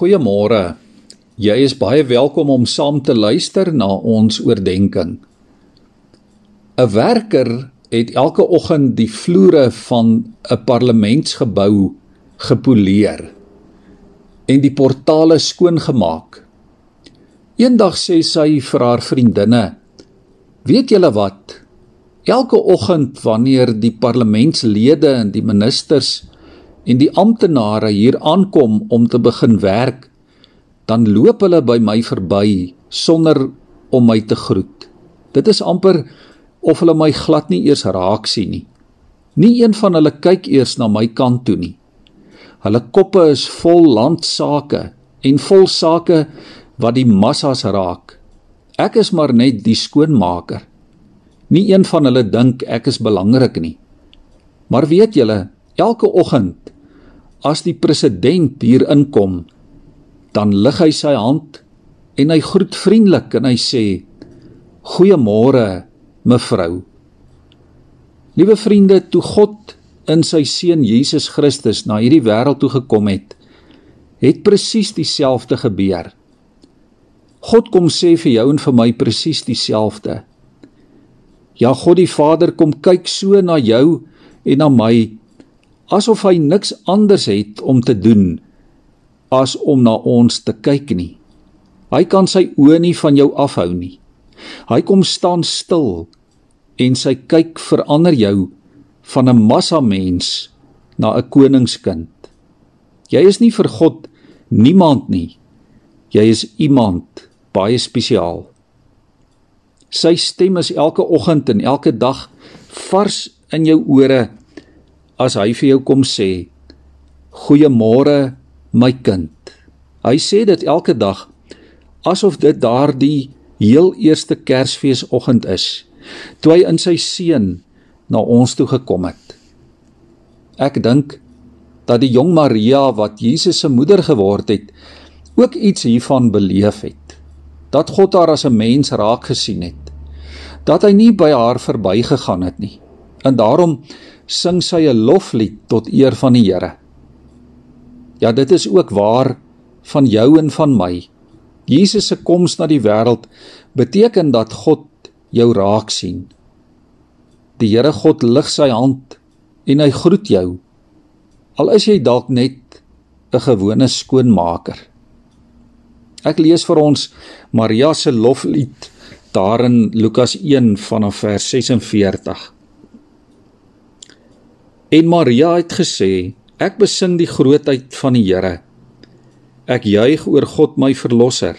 Goeiemôre. Jy is baie welkom om saam te luister na ons oordeenking. 'n Werker het elke oggend die vloere van 'n parlementsgebou gepoleer en die portale skoongemaak. Eendag sê sy vir haar vriendinne: "Weet julle wat? Elke oggend wanneer die parlementslede en die ministers en die amptenare hier aankom om te begin werk, dan loop hulle by my verby sonder om my te groet. Dit is amper of hulle my glad nie eers raak sien nie. Nie een van hulle kyk eers na my kant toe nie. Hulle koppe is vol landsake en vol sake wat die massas raak. Ek is maar net die skoonmaker. Nie een van hulle dink ek is belangrik nie. Maar weet julle, elke oggend as die president hier inkom, dan lig hy sy hand en hy groet vriendelik en hy sê: "Goeiemôre, mevrou." Liewe vriende, toe God in sy seun Jesus Christus na hierdie wêreld toe gekom het, het presies dieselfde gebeur. God kom sê vir jou en vir my presies dieselfde. Ja, God die Vader kom kyk so na jou en na my asof hy niks anders het om te doen as om na ons te kyk nie. Hy kan sy oë nie van jou afhou nie. Hy kom staan stil en sy kyk verander jou van 'n massa mens na 'n koningskind. Jy is nie vir God niemand nie. Jy is iemand baie spesiaal. Sy stem is elke oggend en elke dag vars in jou ore as hy vir jou kom sê goeiemôre my kind. Hy sê dit elke dag asof dit daardie heel eerste Kersfeesoggend is toe hy in sy seun na ons toe gekom het. Ek dink dat die jong Maria wat Jesus se moeder geword het, ook iets hiervan beleef het. Dat God haar as 'n mens raak gesien het. Dat hy nie by haar verbygegaan het nie. En daarom sing sy 'n loflied tot eer van die Here. Ja, dit is ook waar van jou en van my. Jesus se koms na die wêreld beteken dat God jou raak sien. Die Here God lig sy hand en hy groet jou. Al is jy dalk net 'n gewone skoonmaker. Ek lees vir ons Maria se loflied daar in Lukas 1 vanaf vers 46. En Maria het gesê: Ek besing die grootheid van die Here. Ek juig oor God my verlosser,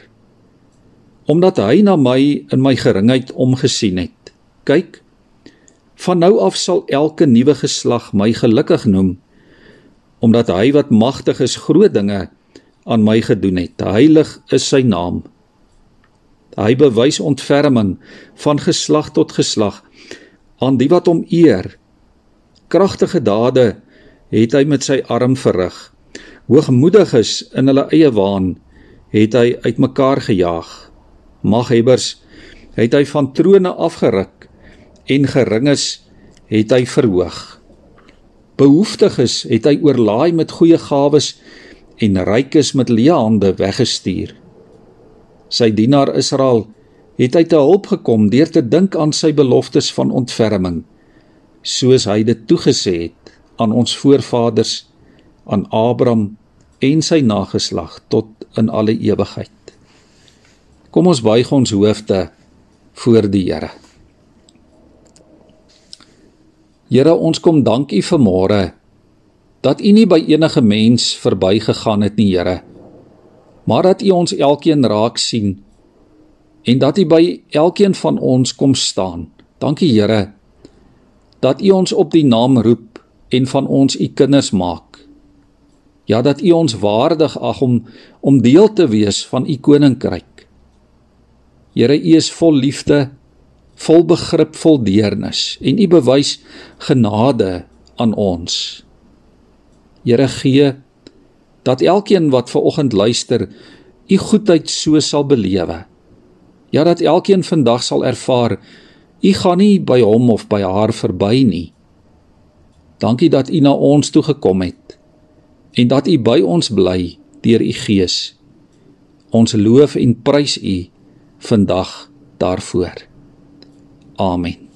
omdat hy na my in my geringheid omgesien het. Kyk, van nou af sal elke nuwe geslag my gelukkig noem, omdat hy wat magtig is groot dinge aan my gedoen het. Heilig is sy naam. Hy bewys ontferming van geslag tot geslag aan die wat hom eer kragtige dade het hy met sy arm verrig. Hoogmoediges in hulle eie waan het hy uitmekaar gejaag. Maghebbers het hy van trone afgeruk en geringes het hy verhoog. Behoeftiges het hy oorlaai met goeie gawes en rykes met leë hande weggestuur. Sy dienaar Israel het hy te hulp gekom deur te dink aan sy beloftes van ontferming soos hy dit toegesê het aan ons voorvaders aan Abraham en sy nageslag tot in alle ewigheid. Kom ons buig ons hoofde voor die Here. Here, ons kom dankie vir môre dat U nie by enige mens verbygegaan het nie, Here, maar dat U ons elkeen raak sien en dat U by elkeen van ons kom staan. Dankie, Here, dat U ons op die naam roep en van ons U kinders maak. Ja, dat U ons waardig ag om om deel te wees van U koninkryk. Here, U is vol liefde, vol begrip, vol deernis en U bewys genade aan ons. Here, gee dat elkeen wat ver oggend luister, U goedheid so sal belewe. Ja, dat elkeen vandag sal ervaar U gaan nie by hom of by haar verby nie. Dankie dat U na ons toe gekom het en dat U by ons bly deur u Gees. Ons loof en prys u vandag daarvoor. Amen.